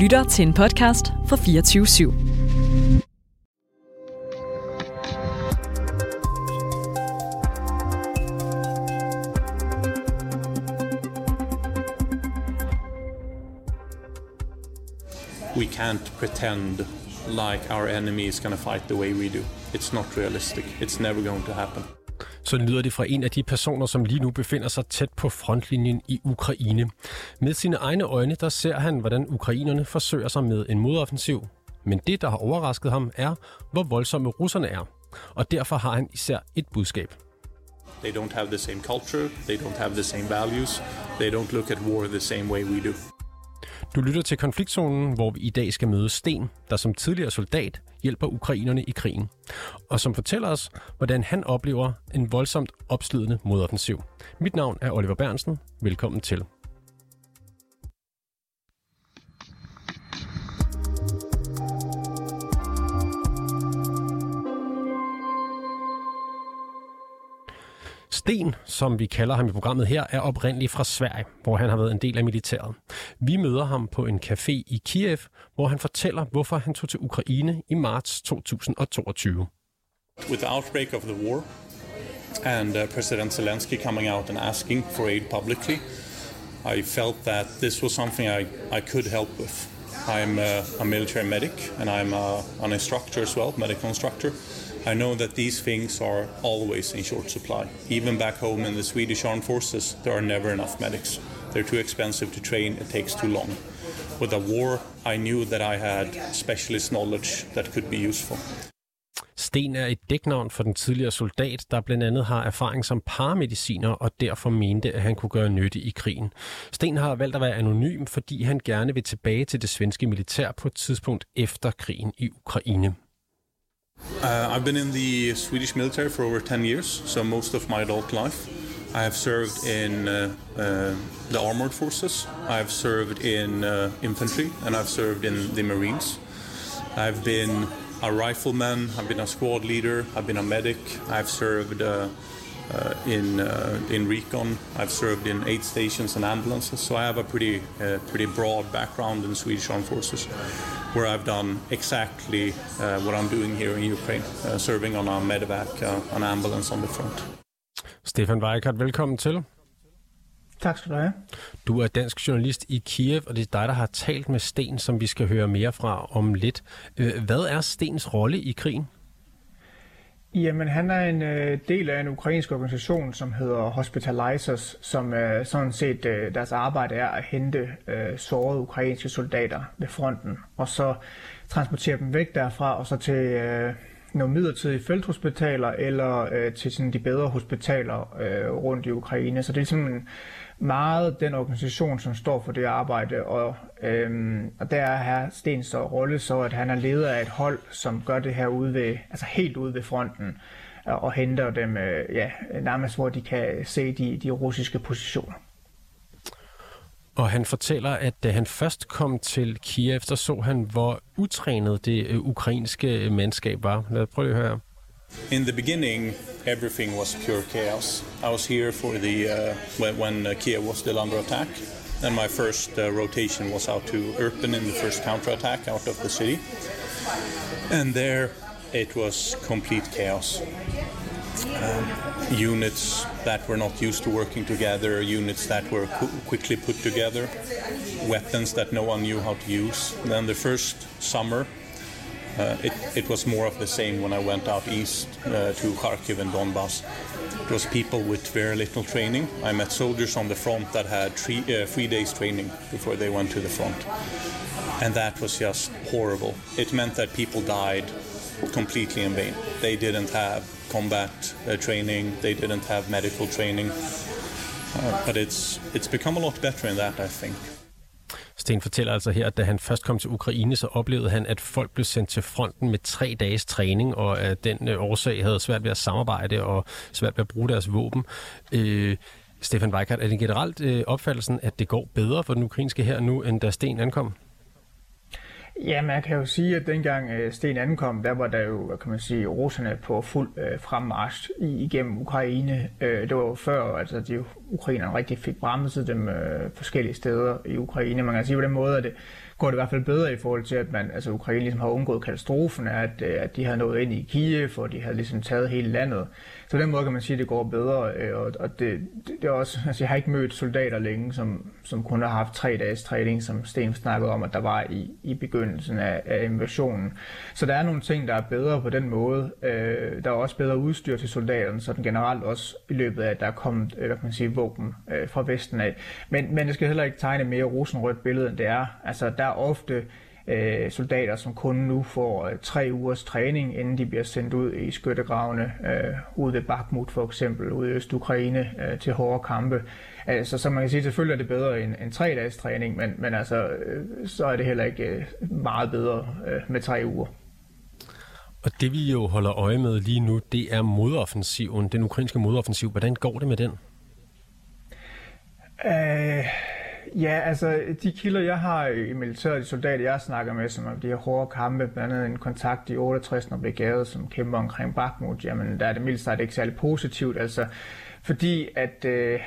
lytter til en podcast fra 24 /7. we can't pretend like our enemy is going to fight the way we do. It's not realistic. It's never going to happen. Sådan lyder det fra en af de personer, som lige nu befinder sig tæt på frontlinjen i Ukraine. Med sine egne øjne, der ser han, hvordan ukrainerne forsøger sig med en modoffensiv. Men det, der har overrasket ham, er, hvor voldsomme russerne er. Og derfor har han især et budskab. They don't have the same culture. They don't have the same values. They don't look at war the same way we do. Du lytter til konfliktzonen, hvor vi i dag skal møde Sten, der som tidligere soldat hjælper ukrainerne i krigen, og som fortæller os, hvordan han oplever en voldsomt opslidende modoffensiv. Mit navn er Oliver Bernsen. Velkommen til. Sten, som vi kalder ham i programmet her, er oprindelig fra Sverige, hvor han har været en del af militæret. Vi møder ham på en café i Kiev, hvor han fortæller, hvorfor han tog til Ukraine i marts 2022. With the outbreak of the war and uh, President Zelensky coming out and asking for aid publicly, I felt that this was something I, I could help with. I'm a, a military medic and I'm a, an instructor as well, medical instructor. I know that these things are always in short supply. Even back home in the Swedish armed forces, there are never enough medics. They're too expensive to train, it takes too long. With a war, I knew that I had specialist knowledge that could be useful. Sten er et dæknavn for den tidligere soldat, der blandt andet har erfaring som paramediciner og derfor mente, at han kunne gøre nytte i krigen. Sten har valgt at være anonym, fordi han gerne vil tilbage til det svenske militær på et tidspunkt efter krigen i Ukraine. Uh, I've been in the Swedish military for over 10 years, so most of my adult life. I have served in uh, uh, the armored forces, I've served in uh, infantry, and I've served in the Marines. I've been a rifleman, I've been a squad leader, I've been a medic, I've served uh, in uh, in recon. I've served in aid stations and ambulances, so I have a pretty uh, pretty broad background in Swedish armed forces, where I've done exactly uh, what I'm doing here in Ukraine, uh, serving on a medevac, uh, an ambulance on the front. Stefan Weikert, velkommen til. Tak skal du have. Du er dansk journalist i Kiev, og det er dig, der har talt med Sten, som vi skal høre mere fra om lidt. Øh, Hvad er Stens rolle i krigen? Jamen, han er en øh, del af en ukrainsk organisation, som hedder Hospitalizers, som øh, sådan set øh, deres arbejde er at hente øh, sårede ukrainske soldater ved fronten, og så transportere dem væk derfra, og så til øh, nogle midlertidige felthospitaler, eller øh, til sådan de bedre hospitaler øh, rundt i Ukraine. Så det er simpelthen meget den organisation, som står for det arbejde, og, øhm, og der er her Stens så rolle så, at han er leder af et hold, som gør det her ude ved, altså helt ude ved fronten, og, og henter dem øh, ja, nærmest, hvor de kan se de, de russiske positioner. Og han fortæller, at da han først kom til Kiev, så så han, hvor utrænet det øh, ukrainske mandskab var. Lad os prøve at høre. In the beginning, everything was pure chaos. I was here for the uh, when, uh, Kiev was still under attack. And my first uh, rotation was out to Irpin in the first counterattack out of the city. And there, it was complete chaos. Um, units that were not used to working together, units that were qu- quickly put together, weapons that no one knew how to use. Then the first summer, uh, it, it was more of the same when I went out east uh, to Kharkiv and Donbass. It was people with very little training. I met soldiers on the front that had three, uh, three days training before they went to the front. And that was just horrible. It meant that people died completely in vain. They didn't have combat uh, training, they didn't have medical training. Uh, but it's, it's become a lot better in that, I think. Sten fortæller altså her, at da han først kom til Ukraine, så oplevede han, at folk blev sendt til fronten med tre dages træning, og at den øh, årsag havde svært ved at samarbejde og svært ved at bruge deres våben. Øh, Stefan Weikart, er det generelt øh, opfattelsen, at det går bedre for den ukrainske her nu, end da Sten ankom? Ja, man kan jo sige, at dengang øh, Sten ankom, der var der jo, hvad kan man sige, russerne på fuld øh, fremmarsch igennem Ukraine. Øh, det var jo før, altså de ukrainerne rigtig fik bremset dem øh, forskellige steder i Ukraine. Man kan sige på den måde, at det, går det i hvert fald bedre i forhold til, at man, altså Ukraine ligesom har undgået katastrofen, at, øh, at de har nået ind i Kiev, og de har ligesom taget hele landet. Så på den måde kan man sige, at det går bedre, øh, og, og det, det, det er også, altså jeg har ikke mødt soldater længe, som, som kun har haft tre dages træning, som Sten snakkede om, at der var i, i begyndelsen af, af invasionen. Så der er nogle ting, der er bedre på den måde. Øh, der er også bedre udstyr til soldaterne, så den generelt også i løbet af, at der er kommet, øh, hvad kan man sige, våben fra Vesten af. Men, men det skal heller ikke tegne mere rosenrødt billede, end det er. Altså, der er ofte øh, soldater, som kun nu får øh, tre ugers træning, inden de bliver sendt ud i skyttegravene, øh, ude ved Bakhmut for eksempel, ude i Øst-Ukraine øh, til hårde kampe. Altså, så man kan sige, selvfølgelig er det bedre end, end tre dages træning, men, men altså, øh, så er det heller ikke øh, meget bedre øh, med tre uger. Og det vi jo holder øje med lige nu, det er modoffensiven, den ukrainske modoffensiv. Hvordan går det med den? Øh, Ja, altså de kilder, jeg har i militæret, de soldater, jeg snakker med, som om de her hårde kampe, blandt andet en kontakt i 68. brigade, som kæmper omkring Bakhmut, jamen der er det mildt sagt ikke særlig positivt, altså fordi at, øh,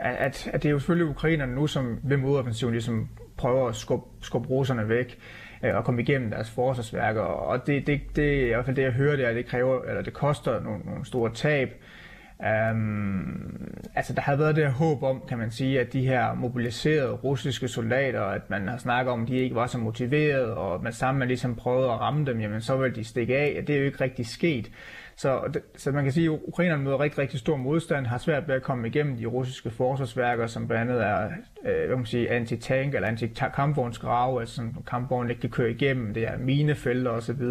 at, at det er jo selvfølgelig ukrainerne nu, som ved modoffensiven ligesom prøver at skubbe, skubbe russerne væk øh, og komme igennem deres forsvarsværker, og det, det, det i hvert fald det, jeg hører, det er, at det kræver, eller det koster nogle, nogle store tab, Um, altså der havde været det her håb om, kan man sige, at de her mobiliserede russiske soldater, at man har snakket om, at de ikke var så motiverede, og at man sammen man ligesom prøvede at ramme dem, jamen så ville de stikke af. Det er jo ikke rigtig sket. Så, så man kan sige, at ukrainerne møder rigtig, rigtig stor modstand, har svært ved at komme igennem de russiske forsvarsværker, som blandt andet er øh, hvad man sige, anti-tank eller anti-kampvognsgrave, altså som kampvognen ikke kan køre igennem, det er minefelter osv.,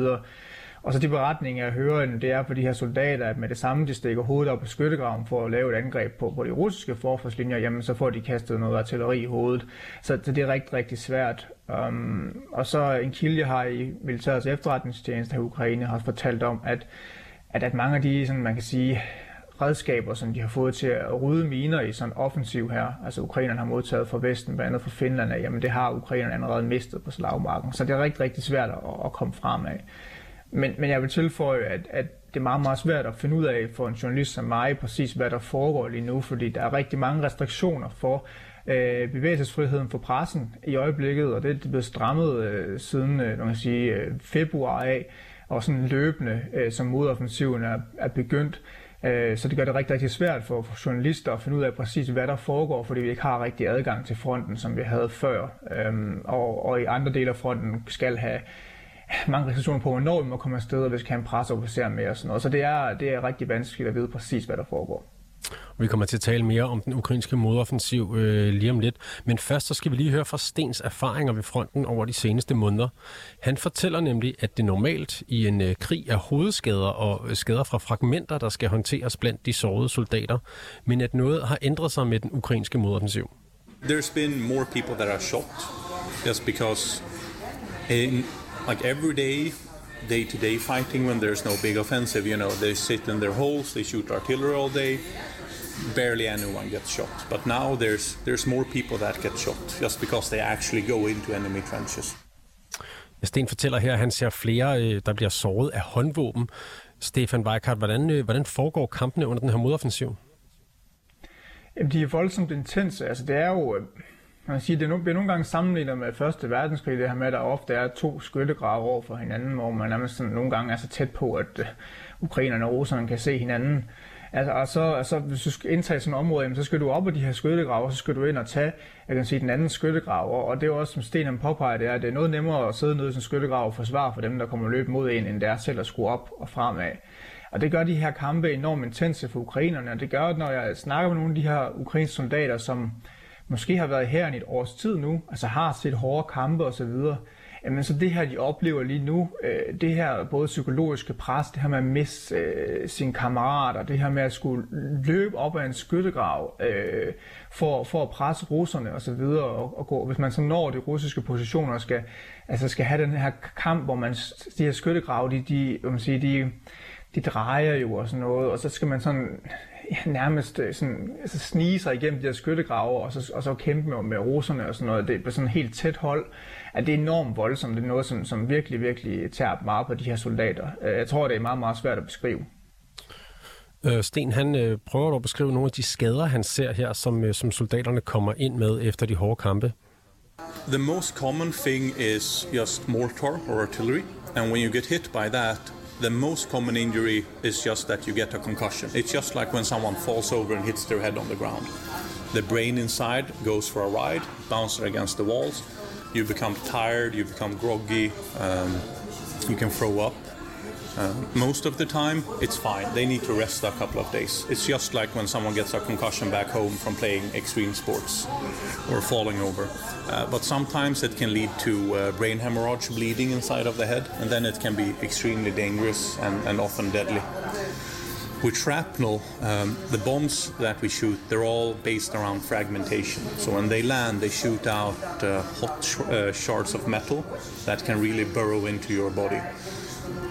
og så de beretninger, jeg hører, det er for de her soldater, at med det samme, de stikker hovedet op på skyttegraven for at lave et angreb på, på de russiske forforslinjer, jamen så får de kastet noget artilleri i hovedet. Så, så det er rigtig, rigtig svært. Um, og så en kilde, jeg har i militærets efterretningstjeneste i Ukraine, har fortalt om, at, at, at mange af de, sådan, man kan sige, redskaber, som de har fået til at rydde miner i sådan offensiv her, altså ukrainerne har modtaget fra Vesten, blandt andet fra Finland, jamen det har ukrainerne allerede mistet på slagmarken. Så det er rigtig, rigtig svært at, at komme frem af. Men, men jeg vil tilføje, at, at det er meget, meget svært at finde ud af for en journalist som mig, præcis hvad der foregår lige nu, fordi der er rigtig mange restriktioner for øh, bevægelsesfriheden for pressen i øjeblikket, og det er blevet strammet øh, siden øh, man kan sige, øh, februar af, og sådan løbende, øh, som modoffensiven er, er begyndt. Øh, så det gør det rigtig, rigtig svært for, for journalister at finde ud af præcis, hvad der foregår, fordi vi ikke har rigtig adgang til fronten, som vi havde før. Øhm, og, og i andre dele af fronten skal have mange restriktioner på, hvornår vi må komme afsted, og hvis vi kan have en presseofficer med og sådan noget. Så det er, det er rigtig vanskeligt at vide præcis, hvad der foregår. Vi kommer til at tale mere om den ukrainske modoffensiv øh, lige om lidt. Men først så skal vi lige høre fra Stens erfaringer ved fronten over de seneste måneder. Han fortæller nemlig, at det normalt i en øh, krig er hovedskader og øh, skader fra fragmenter, der skal håndteres blandt de sårede soldater, men at noget har ændret sig med den ukrainske modoffensiv. There's been more people that are shot just because in like every day, day to day fighting when there's no big offensive. You know, they sit in their holes, they shoot artillery all day. Barely anyone gets shot. But now there's there's more people that get shot just because they actually go into enemy trenches. Sten fortæller her, at han ser flere, øh, der bliver såret af håndvåben. Stefan Weikart, hvordan, øh, hvordan foregår kampene under den her modoffensiv? Jamen, de er voldsomt intense. Altså, det er jo, øh, man siger, det bliver nogle gange sammenlignet med Første Verdenskrig, det her med, at der ofte er to skyttegrave over for hinanden, hvor man nærmest sådan, nogle gange er så tæt på, at øh, ukrainerne og russerne kan se hinanden. Altså, og så, altså, hvis du skal indtage sådan et område, jamen, så skal du op på de her skyttegrave, og så skal du ind og tage jeg kan sige, den anden skyttegrav. Og det er også, som Sten påpeger, det er, at det er noget nemmere at sidde nede i sådan en skyttegrav og forsvare for dem, der kommer løb mod en, end det er selv at skulle op og fremad. Og det gør de her kampe enormt intense for ukrainerne, og det gør, at når jeg snakker med nogle af de her ukrainske soldater, som måske har været her i et års tid nu, altså har set hårde kampe osv., Jamen så det her, de oplever lige nu, øh, det her både psykologiske pres, det her med at miste øh, sine kammerater, det her med at skulle løbe op ad en skyttegrav øh, for, for at presse russerne osv., og, og gå, hvis man så når de russiske positioner, skal, altså skal have den her kamp, hvor man, de her skyttegrave, de, de, man siger, de, de drejer jo og sådan noget, og så skal man sådan ja, nærmest øh, sådan, altså snige sig igennem de her skyttegrave, og så, og så kæmpe med, med roserne og sådan noget. Det er sådan helt tæt hold. At det er enormt voldsomt. Det er noget, som, som virkelig, virkelig tager meget på de her soldater. Øh, jeg tror, det er meget, meget svært at beskrive. Øh, Sten, han øh, prøver at beskrive nogle af de skader, han ser her, som, øh, som soldaterne kommer ind med efter de hårde kampe. The most common thing is just mortar or artillery, and when you get hit by that, the most common injury is just that you get a concussion. It's just like when someone falls over and hits their head on the ground. The brain inside goes for a ride, bounces against the walls. You become tired, you become groggy, um, you can throw up. Most of the time, it's fine. They need to rest a couple of days. It's just like when someone gets a concussion back home from playing extreme sports or falling over. Uh, but sometimes it can lead to uh, brain hemorrhage, bleeding inside of the head, and then it can be extremely dangerous and, and often deadly. With shrapnel, um, the bombs that we shoot, they're all based around fragmentation. So when they land, they shoot out uh, hot sh- uh, shards of metal that can really burrow into your body.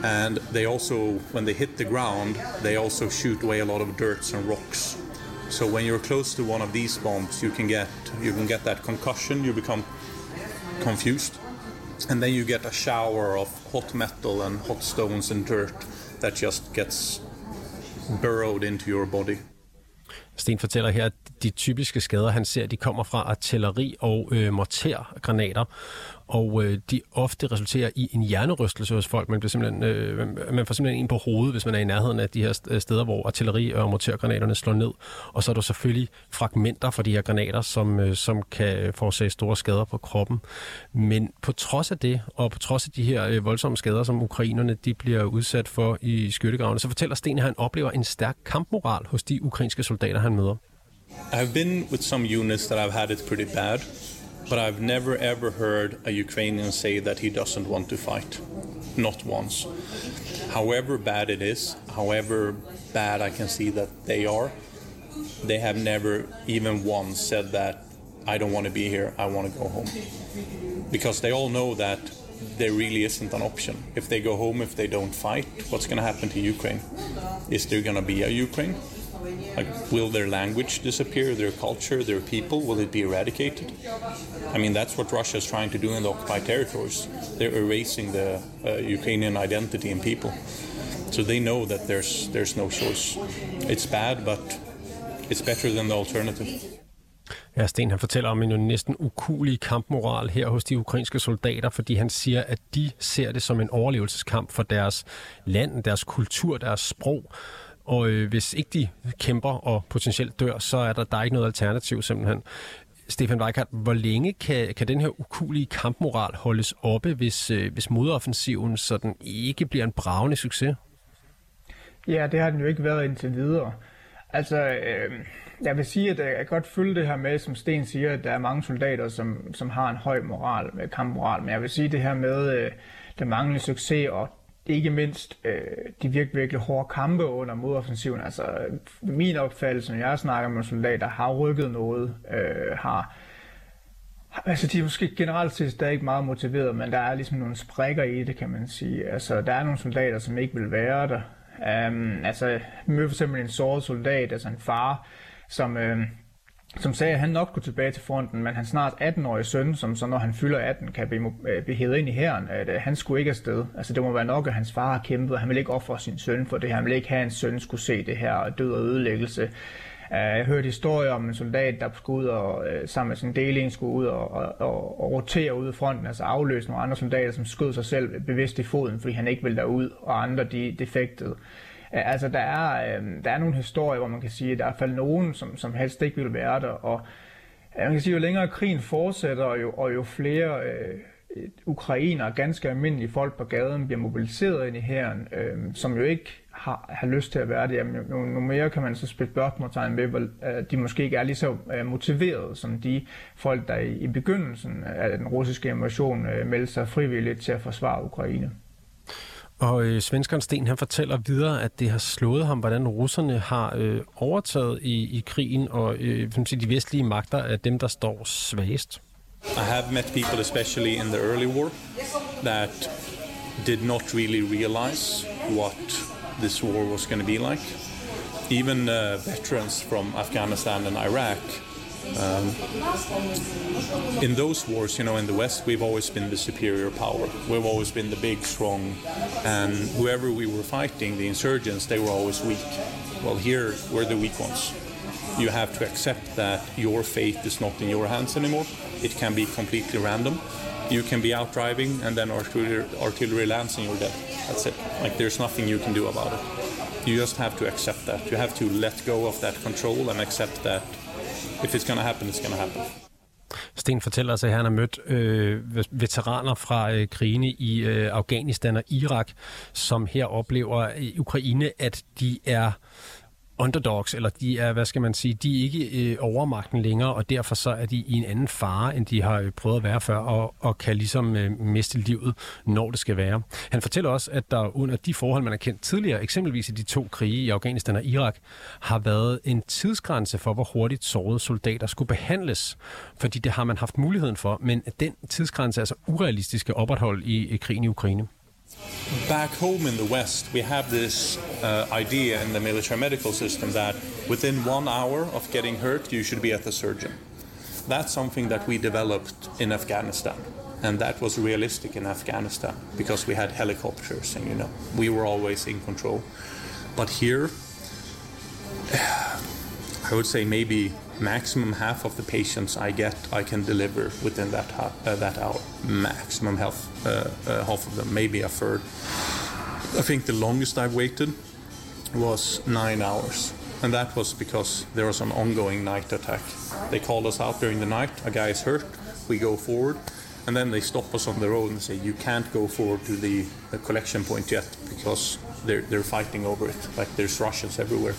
And they also when they hit the ground they also shoot away a lot of dirt and rocks. So when you're close to one of these bombs you can get you can get that concussion you become confused. And then you get a shower of hot metal and hot stones and dirt that just gets burrowed into your body. Sten fortæller her, at de typiske skader, han ser, de kommer fra artilleri og øh, mortergranater og øh, de ofte resulterer i en hjernerystelse hos folk. Man, bliver simpelthen, øh, man får simpelthen en på hovedet, hvis man er i nærheden af de her øh, steder, hvor artilleri og mortergranaterne slår ned. Og så er der selvfølgelig fragmenter fra de her granater, som, øh, som kan forårsage store skader på kroppen. Men på trods af det, og på trods af de her øh, voldsomme skader, som ukrainerne de bliver udsat for i skyttegravene, så fortæller Sten, at han oplever en stærk kampmoral hos de ukrainske soldater, han møder. I've been with some units that I've had it pretty bad. but I've never ever heard a Ukrainian say that he doesn't want to fight. Not once. However bad it is, however bad I can see that they are, they have never even once said that I don't want to be here, I want to go home. Because they all know that there really isn't an option. If they go home, if they don't fight, what's going to happen to Ukraine? Is there going to be a Ukraine? Like, will their language disappear, their culture, their people? Will it be eradicated? I mean, that's what Russia is trying to do in the occupied territories. They're erasing the uh, Ukrainian identity and people. So they know that there's there's no choice. It's bad, but it's better than the alternative. Ja, Sten han fortæller om en næsten ukulig kampmoral her hos de ukrainske soldater, fordi han siger, at de ser det som en overlevelseskamp for deres land, deres kultur, deres sprog. Og øh, hvis ikke de kæmper og potentielt dør, så er der, der er ikke noget alternativ simpelthen. Stefan Weikart, hvor længe kan, kan den her ukulige kampmoral holdes oppe, hvis, øh, hvis modoffensiven sådan ikke bliver en bravende succes? Ja, det har den jo ikke været indtil videre. Altså, øh, jeg vil sige, at jeg kan godt følge det her med, som Sten siger, at der er mange soldater, som, som har en høj moral, kampmoral, men jeg vil sige det her med øh, den manglende succes og ikke mindst øh, de virkelig, virkelig hårde kampe under modoffensiven. Altså min opfattelse, når jeg snakker med soldater, har rykket noget, øh, har Altså, de er måske generelt set stadig meget motiveret, men der er ligesom nogle sprækker i det, kan man sige. Altså, der er nogle soldater, som ikke vil være der. Um, altså, jeg for eksempel en såret soldat, altså en far, som, øh, som sagde, at han nok skulle tilbage til fronten, men hans snart 18-årige søn, som så når han fylder 18, kan blive, øh, blive hævet ind i hæren, at øh, han skulle ikke afsted. Altså det må være nok, at hans far har kæmpet, og han vil ikke ofre sin søn for det her. Han vil ikke have, at hans søn skulle se det her død og ødelæggelse. Øh, jeg hørte historier om en soldat, der skulle ud og sammen med sin deling skulle ud og, og, og, og rotere ud i fronten, altså afløse nogle andre soldater, som skød sig selv bevidst i foden, fordi han ikke ville derud, og andre de defektede. Altså, der er, øh, der er nogle historier, hvor man kan sige, at der er i hvert fald nogen, som, som helst ikke vil være der, og man kan sige, jo længere krigen fortsætter, og jo, og jo flere øh, ukrainer, ganske almindelige folk på gaden, bliver mobiliseret ind i hæren, øh, som jo ikke har, har lyst til at være det. Jamen, jo, jo mere kan man så spille spørgsmålstegn ved, hvor øh, de måske ikke er lige så øh, motiverede som de folk, der i, i begyndelsen af den russiske invasion øh, meldte sig frivilligt til at forsvare Ukraine. Og øh, svenskeren Sten han fortæller videre, at det har slået ham, hvordan russerne har øh, overtaget i, i krigen, og øh, de vestlige magter er dem, der står svagest. I have met people, especially in the early war, that did not really realize what this war was going to be like. even uh, veterans from Afghanistan and Iraq. Um, in those wars, you know, in the West, we've always been the superior power. We've always been the big, strong, and whoever we were fighting, the insurgents, they were always weak. Well, here we're the weak ones. You have to accept that your fate is not in your hands anymore. It can be completely random. You can be out driving, and then artillery, artillery lands and you're dead. That's it. Like there's nothing you can do about it. You just have to accept that. You have to let go of that control and accept that if it's gonna happen, it's gonna happen. Sten fortæller os, at han har mødt øh, veteraner fra øh, krigene i øh, Afghanistan og Irak, som her oplever i Ukraine, at de er underdogs, eller de er, hvad skal man sige, de er ikke øh, overmagten længere, og derfor så er de i en anden fare, end de har øh, prøvet at være før, og, og kan ligesom øh, miste livet, når det skal være. Han fortæller også, at der under de forhold, man har kendt tidligere, eksempelvis i de to krige i Afghanistan og Irak, har været en tidsgrænse for, hvor hurtigt sårede soldater skulle behandles, fordi det har man haft muligheden for, men den tidsgrænse er altså urealistisk at opretholde i, i krigen i Ukraine. Back home in the West, we have this uh, idea in the military medical system that within one hour of getting hurt, you should be at the surgeon. That's something that we developed in Afghanistan. And that was realistic in Afghanistan because we had helicopters and, you know, we were always in control. But here, I would say maybe maximum half of the patients I get, I can deliver within that uh, that hour. Maximum half uh, uh, half of them, maybe a third. I think the longest I've waited was nine hours, and that was because there was an ongoing night attack. They called us out during the night. A guy is hurt. We go forward, and then they stop us on the road and say you can't go forward to the, the collection point yet because they're they're fighting over it. Like there's Russians everywhere.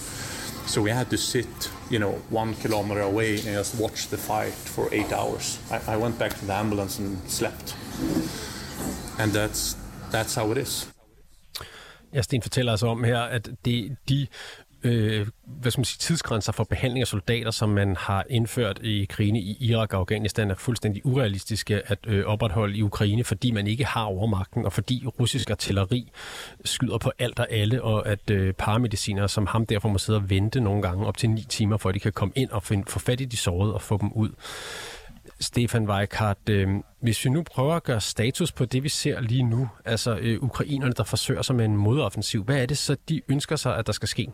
So we had to sit, you know, one kilometer away and just watch the fight for eight hours. I, I went back to the ambulance and slept. And that's, that's how it is. Ja, Sten fortæller os om her, at det, de øh, hvad skal man sige, tidsgrænser for behandling af soldater, som man har indført i krigene i Irak og Afghanistan, er fuldstændig urealistiske at øh, opretholde i Ukraine, fordi man ikke har overmagten, og fordi russisk artilleri skyder på alt og alle, og at øh, paramedicinere som ham derfor må sidde og vente nogle gange op til ni timer, for at de kan komme ind og find, få fat i de sårede og få dem ud. Stefan Weikart, øh, hvis vi nu prøver at gøre status på det, vi ser lige nu, altså øh, ukrainerne, der forsøger sig med en modoffensiv, hvad er det så, de ønsker sig, at der skal ske?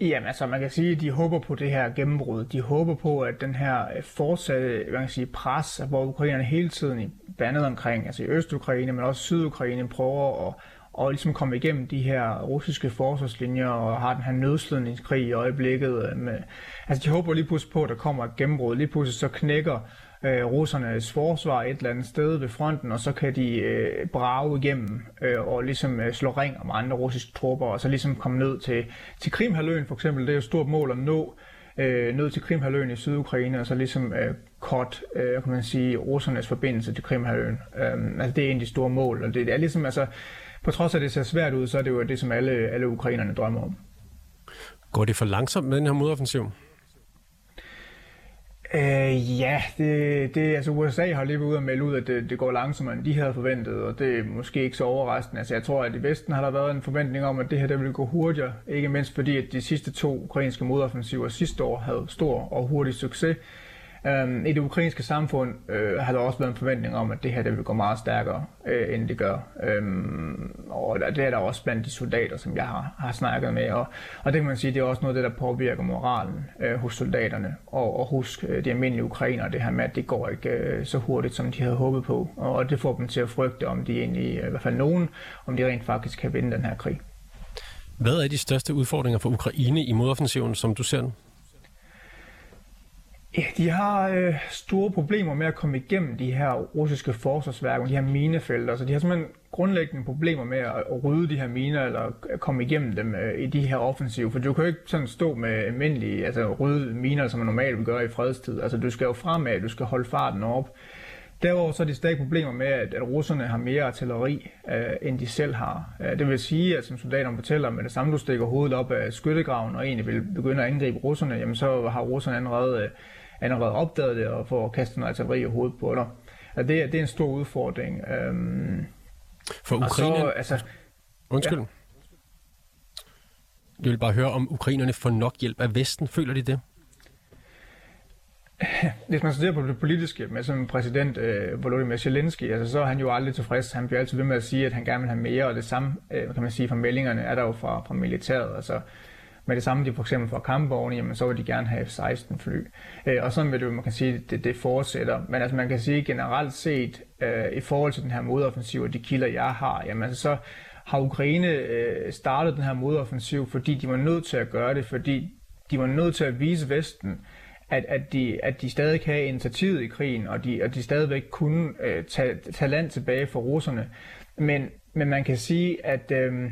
Jamen altså, man kan sige, at de håber på det her gennembrud. De håber på, at den her øh, fortsatte man kan sige, pres, hvor ukrainerne hele tiden i blandet omkring, altså i Øst-Ukraine, men også Syd-Ukraine, prøver at, og ligesom komme igennem de her russiske forsvarslinjer og har den her nødslidningskrig i øjeblikket. Øh, med, altså de håber lige pludselig på, at der kommer et gennembrud. Lige pludselig så knækker øh, russernes forsvar et eller andet sted ved fronten, og så kan de øh, brage igennem øh, og ligesom øh, slå ring om andre russiske tropper, og så ligesom komme ned til, til Krimhaløen for eksempel. Det er jo et stort mål at nå øh, ned til Krimhaløen i Sydukraine, og så ligesom øh, kort, øh, kan man sige, russernes forbindelse til Krimhaløen. Øh, altså det er en af de store mål, og det, det er ligesom, altså, på trods af at det ser svært ud, så er det jo det, som alle, alle ukrainerne drømmer om. Går det for langsomt med den her modoffensiv? Øh, ja, det, det, altså USA har lige været ude og melde ud, at det, det går langsommere, end de havde forventet, og det er måske ikke så overraskende. Altså, jeg tror, at i Vesten har der været en forventning om, at det her det ville gå hurtigere, ikke mindst fordi, at de sidste to ukrainske modoffensiver sidste år havde stor og hurtig succes. Øh, I det ukrainske samfund øh, har der også været en forventning om, at det her det vil gå meget stærkere, øh, end det gør. Um, og det er der også blandt de soldater, som jeg har, har snakket med. Og, og det kan man sige, det er også noget af det, der påvirker moralen øh, hos soldaterne og, og hos øh, de almindelige ukrainere, det her med, at det går ikke øh, så hurtigt, som de havde håbet på. Og, og det får dem til at frygte, om de egentlig, øh, i hvert fald nogen, om de rent faktisk kan vinde den her krig. Hvad er de største udfordringer for Ukraine i modoffensiven, som du ser den? Ja, de har øh, store problemer med at komme igennem de her russiske forsvarsværker, de her minefelter, så de har simpelthen grundlæggende problemer med at rydde de her miner, eller komme igennem dem øh, i de her offensive, for du kan jo ikke sådan stå med almindelige, altså rydde miner, som man normalt vil gøre i fredstid, altså du skal jo fremad, du skal holde farten op, Derudover så er de stadig problemer med, at, at russerne har mere artilleri, øh, end de selv har. Øh, det vil sige, at som soldaterne fortæller, med det samme du stikker hovedet op af skyttegraven og egentlig vil begynde at angribe russerne, jamen så har russerne allerede øh, allerede opdaget det og får kastet noget artilleri i hovedet på dig. Altså, det, er, det er en stor udfordring. Øhm, For Ukraine... Så, altså, Undskyld. Ja. Jeg vil bare høre, om ukrainerne får nok hjælp af Vesten. Føler de det? Hvis man ser på det politiske med som præsident øh, Volodymyr Zelensky, altså, så er han jo aldrig tilfreds. Han bliver altid ved med at sige, at han gerne vil have mere, og det samme øh, kan man sige fra meldingerne er der jo fra, fra militæret. Altså, med det samme, de for eksempel får kampvogne, jamen så vil de gerne have F-16 fly. Øh, og sådan vil det jo, man kan sige, det, det fortsætter. Men altså man kan sige generelt set, øh, i forhold til den her modoffensiv og de kilder, jeg har, jamen altså så har Ukraine øh, startet den her modoffensiv, fordi de var nødt til at gøre det, fordi de var nødt til at vise Vesten, at, at, de, at de stadig kan have initiativet i krigen, og de, og de stadigvæk kunne øh, tage, tage land tilbage for russerne. Men, men man kan sige, at, øh,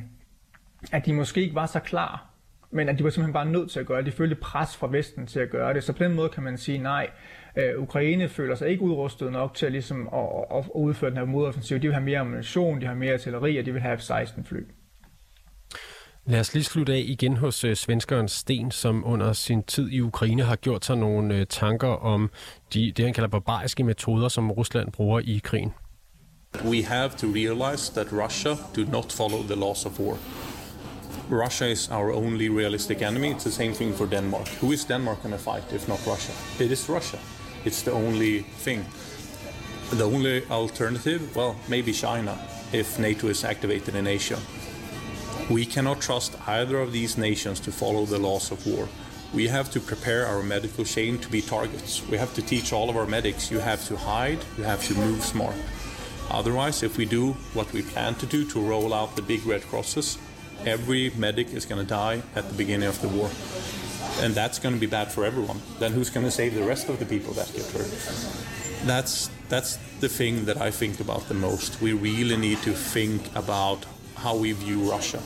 at de måske ikke var så klar men at de var simpelthen bare nødt til at gøre det. De følte pres fra Vesten til at gøre det. Så på den måde kan man sige nej. Øh, Ukraine føler sig ikke udrustet nok til at, ligesom, at, at, at udføre den her modoffensiv. De vil have mere ammunition, de har mere artilleri, og de vil have F-16 fly. Lad os lige slutte af igen hos øh, svenskeren Sten, som under sin tid i Ukraine har gjort sig nogle øh, tanker om de, det, han kalder barbariske metoder, som Rusland bruger i krigen. We have to realize that Russia do not follow the laws of war. Russia is our only realistic enemy. It's the same thing for Denmark. Who is Denmark going to fight if not Russia? It is Russia. It's the only thing. The only alternative, well, maybe China, if NATO is activated in Asia. We cannot trust either of these nations to follow the laws of war. We have to prepare our medical chain to be targets. We have to teach all of our medics you have to hide, you have to move smart. Otherwise, if we do what we plan to do to roll out the big red crosses, every medic is going to die at the beginning of the war. And that's going to be bad for everyone. Then who's going to save the rest of the people that get hurt? That's that's the thing that I think about the most. We really need to think about how we view Russia.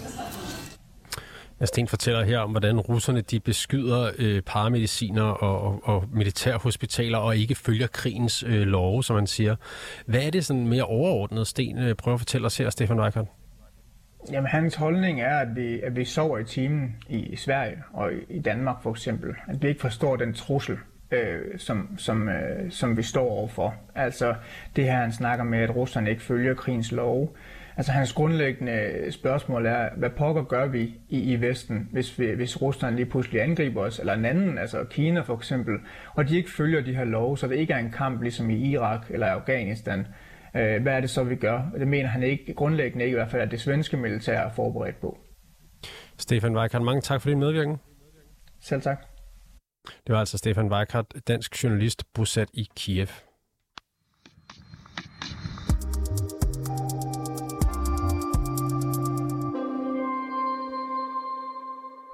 Sten fortæller her om, hvordan russerne de beskyder øh, paramediciner og, og, og militærhospitaler og ikke følger krigens øh, love, som man siger. Hvad er det sådan mere overordnet, Sten øh, prøver at fortælle os her, Stefan Weikert? Jamen, hans holdning er, at vi, at vi sover i timen i Sverige og i Danmark for eksempel. At vi ikke forstår den trussel, øh, som, som, øh, som vi står overfor. Altså det her, han snakker med, at russerne ikke følger krigens lov. Altså hans grundlæggende spørgsmål er, hvad pokker gør vi i, i Vesten, hvis, vi, hvis Rusland lige pludselig angriber os, eller en anden, altså Kina for eksempel, og de ikke følger de her love, så det ikke er en kamp ligesom i Irak eller Afghanistan, Øh, hvad er det så, vi gør? Det mener han ikke, grundlæggende ikke i hvert fald, at det svenske militær er forberedt på. Stefan Weikart, mange tak for din medvirken. Selv tak. Det var altså Stefan Weikart, dansk journalist bosat i Kiev.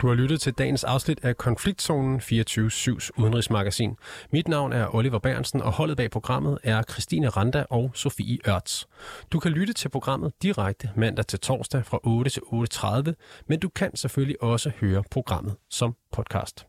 Du har lyttet til dagens afsnit af Konfliktzonen 24-7's udenrigsmagasin. Mit navn er Oliver Bernsen, og holdet bag programmet er Christine Randa og Sofie Ørts. Du kan lytte til programmet direkte mandag til torsdag fra 8 til 8.30, men du kan selvfølgelig også høre programmet som podcast.